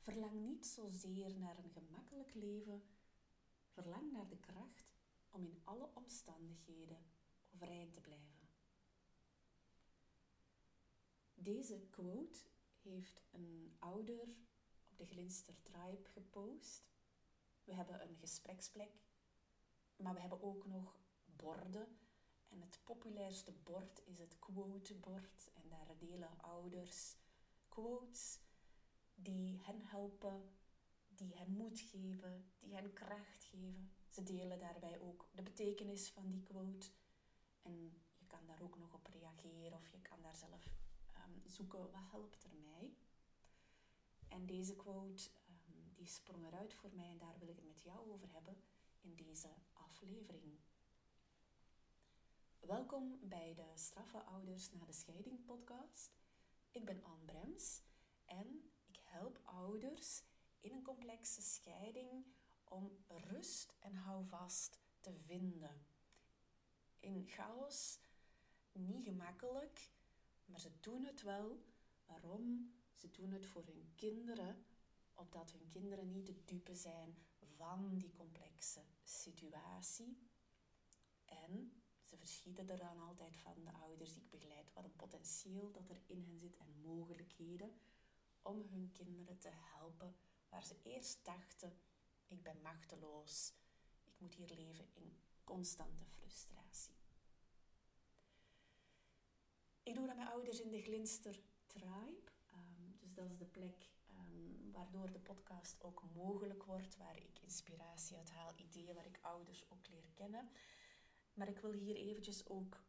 Verlang niet zozeer naar een gemakkelijk leven, verlang naar de kracht om in alle omstandigheden overeind te blijven. Deze quote heeft een ouder op de Glinster Tribe gepost. We hebben een gespreksplek, maar we hebben ook nog borden. En het populairste bord is het quotebord. En daar delen ouders quotes die hen helpen, die hen moed geven, die hen kracht geven. Ze delen daarbij ook de betekenis van die quote. En je kan daar ook nog op reageren of je kan daar zelf um, zoeken wat helpt er mij. En deze quote um, die sprong eruit voor mij en daar wil ik het met jou over hebben in deze aflevering. Welkom bij de Straffe Ouders na de Scheiding podcast. Ik ben Anne Brems en help ouders in een complexe scheiding om rust en houvast te vinden. In chaos niet gemakkelijk, maar ze doen het wel. Waarom? Ze doen het voor hun kinderen, opdat hun kinderen niet de dupe zijn van die complexe situatie. En ze verschieten er dan altijd van, de ouders die ik begeleid, wat een potentieel dat er in hen zit en mogelijkheden om hun kinderen te helpen waar ze eerst dachten, ik ben machteloos, ik moet hier leven in constante frustratie. Ik doe dat met ouders in de Glinster Tribe. Um, dus dat is de plek um, waardoor de podcast ook mogelijk wordt, waar ik inspiratie uit haal, ideeën waar ik ouders ook leer kennen. Maar ik wil hier eventjes ook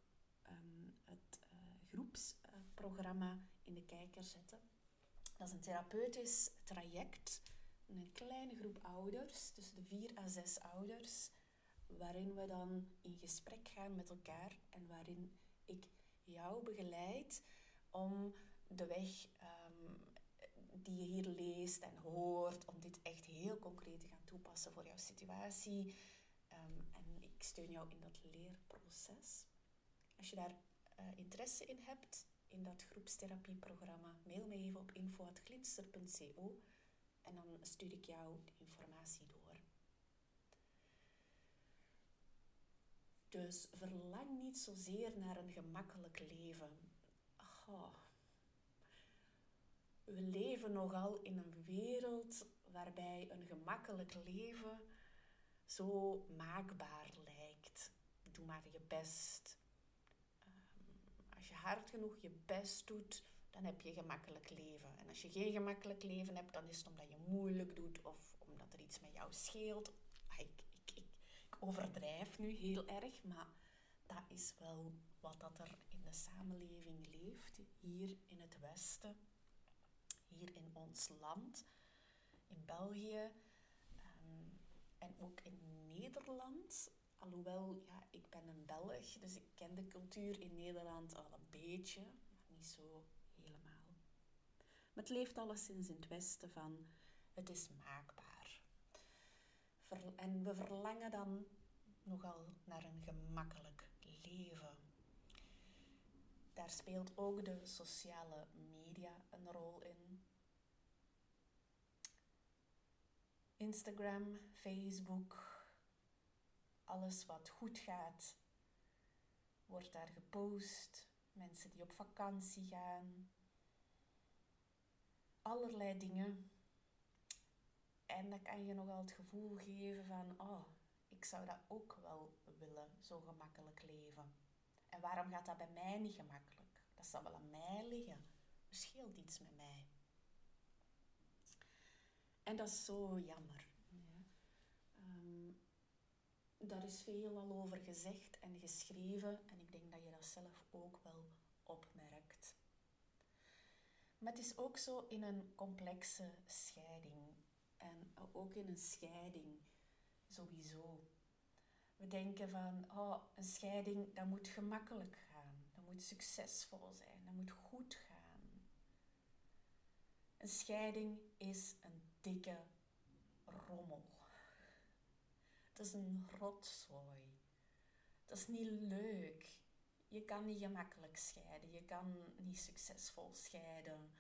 um, het uh, groepsprogramma in de kijker zetten. Dat is een therapeutisch traject, een kleine groep ouders, tussen de vier à zes ouders, waarin we dan in gesprek gaan met elkaar en waarin ik jou begeleid om de weg um, die je hier leest en hoort, om dit echt heel concreet te gaan toepassen voor jouw situatie. Um, en ik steun jou in dat leerproces. Als je daar uh, interesse in hebt, in dat groepstherapieprogramma, mail me even op info.glinster.co en dan stuur ik jou de informatie door. Dus verlang niet zozeer naar een gemakkelijk leven. We leven nogal in een wereld waarbij een gemakkelijk leven zo maakbaar lijkt. Doe maar je best. Hard genoeg je best doet, dan heb je gemakkelijk leven. En als je geen gemakkelijk leven hebt, dan is het omdat je moeilijk doet of omdat er iets met jou scheelt. Ah, ik, ik, ik, ik overdrijf nu heel erg, maar dat is wel wat dat er in de samenleving leeft, hier in het Westen, hier in ons land, in België ehm, en ook in Nederland. Alhoewel, ja, ik ben een Belg, dus ik ken de cultuur in Nederland al een beetje, maar niet zo helemaal. Maar het leeft alleszins in het Westen van het is maakbaar. En we verlangen dan nogal naar een gemakkelijk leven. Daar speelt ook de sociale media een rol in. Instagram, Facebook, alles wat goed gaat, wordt daar gepost. Mensen die op vakantie gaan. Allerlei dingen. En dan kan je nogal het gevoel geven van, oh, ik zou dat ook wel willen, zo gemakkelijk leven. En waarom gaat dat bij mij niet gemakkelijk? Dat zal wel aan mij liggen. Er scheelt iets met mij. En dat is zo jammer. Ja. Um, daar is veel al over gezegd en geschreven en ik denk dat je dat zelf ook wel opmerkt. Maar het is ook zo in een complexe scheiding en ook in een scheiding sowieso. We denken van, oh, een scheiding, dat moet gemakkelijk gaan. Dat moet succesvol zijn. Dat moet goed gaan. Een scheiding is een dikke Dat is een rotzooi. Dat is niet leuk. Je kan niet gemakkelijk scheiden. Je kan niet succesvol scheiden.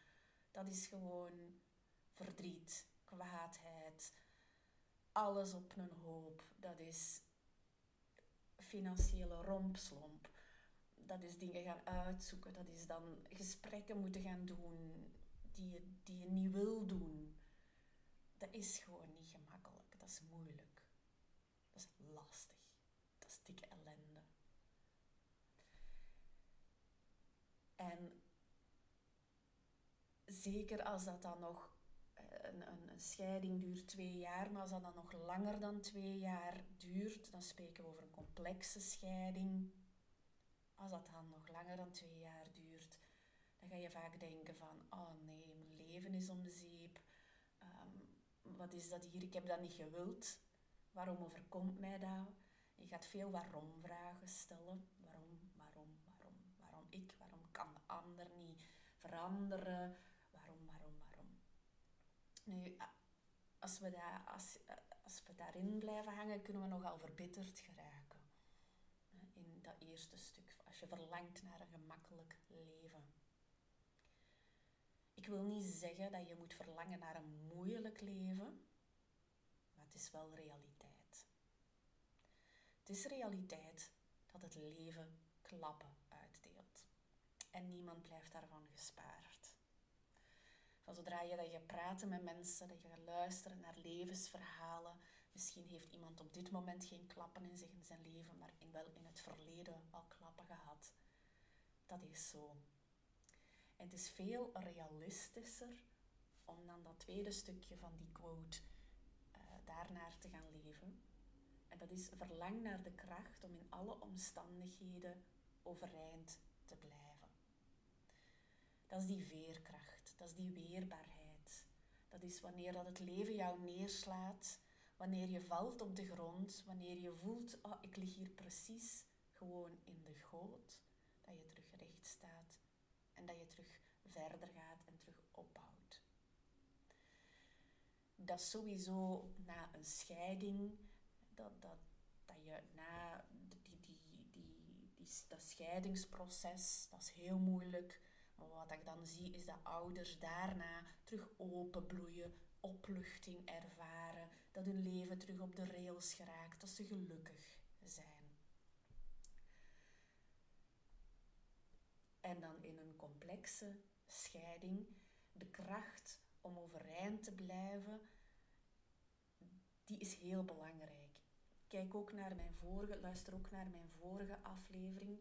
Dat is gewoon verdriet, kwaadheid, alles op een hoop. Dat is financiële rompslomp. Dat is dingen gaan uitzoeken. Dat is dan gesprekken moeten gaan doen die je, die je niet wil doen. Dat is gewoon niet gemakkelijk. Dat is moeilijk. Dat is lastig. Dat is dikke ellende. En zeker als dat dan nog eh, een, een, scheiding duurt twee jaar, maar als dat dan nog langer dan twee jaar duurt, dan spreken we over een complexe scheiding. Als dat dan nog langer dan twee jaar duurt, dan ga je vaak denken van, oh nee, mijn leven is om de zeep. Ehm, wat is dat hier? Ik heb dat niet gewild. Waarom overkomt mij dat? Je gaat veel waarom-vragen stellen. Waarom, waarom, waarom, waarom ik? Waarom kan de ander niet veranderen? Waarom, waarom, waarom? Nu, als we, daar, als, als we daarin blijven hangen, kunnen we nogal verbitterd geraken. In dat eerste stuk, als je verlangt naar een gemakkelijk leven. Ik wil niet zeggen dat je moet verlangen naar een moeilijk leven, maar het is wel realiteit. Het is realiteit dat het leven klappen uitdeelt. En niemand blijft daarvan gespaard. Van zodra je dat je praat met mensen, dat je gaat luisteren naar levensverhalen. Misschien heeft iemand op dit moment geen klappen in zich in zijn leven, maar in, wel in het verleden al klappen gehad. Dat is zo. En het is veel realistischer om dan dat tweede stukje van die quote uh, daarnaar te gaan leven. En dat is verlang naar de kracht om in alle omstandigheden overeind te blijven. Dat is die veerkracht, dat is die weerbaarheid. Dat is wanneer dat het leven jou neerslaat, wanneer je valt op de grond, wanneer je voelt, oh, ik lig hier precies gewoon in de goot, dat je terug recht staat en dat je terug verder gaat en terug opbouwt. Dat sowieso na een scheiding, dat, dat, dat je na die, die, die, die, dat scheidingsproces, dat is heel moeilijk. Wat ik dan zie is dat ouders daarna terug openbloeien, opluchting ervaren, dat hun leven terug op de rails geraakt, dat ze gelukkig zijn. En dan in een complexe scheiding, de kracht om overeind te blijven, die is heel belangrijk. Kijk ook naar mijn vorige, luister ook naar mijn vorige aflevering,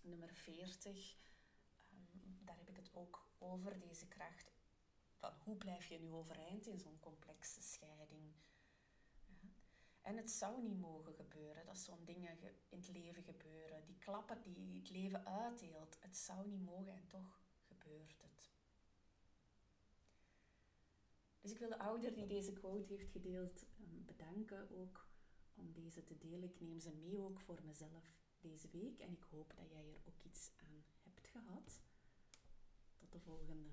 nummer 40. Daar heb ik het ook over, deze kracht. Van hoe blijf je nu overeind in zo'n complexe scheiding? En het zou niet mogen gebeuren dat zo'n dingen in het leven gebeuren. Die klappen die het leven uitdeelt, het zou niet mogen en toch gebeurt het. Dus ik wil de ouder die deze quote heeft gedeeld ehm, bedanken ook om deze te delen. Ik neem ze mee ook voor mezelf deze week en ik hoop dat jij er ook iets aan hebt gehad. De volgende.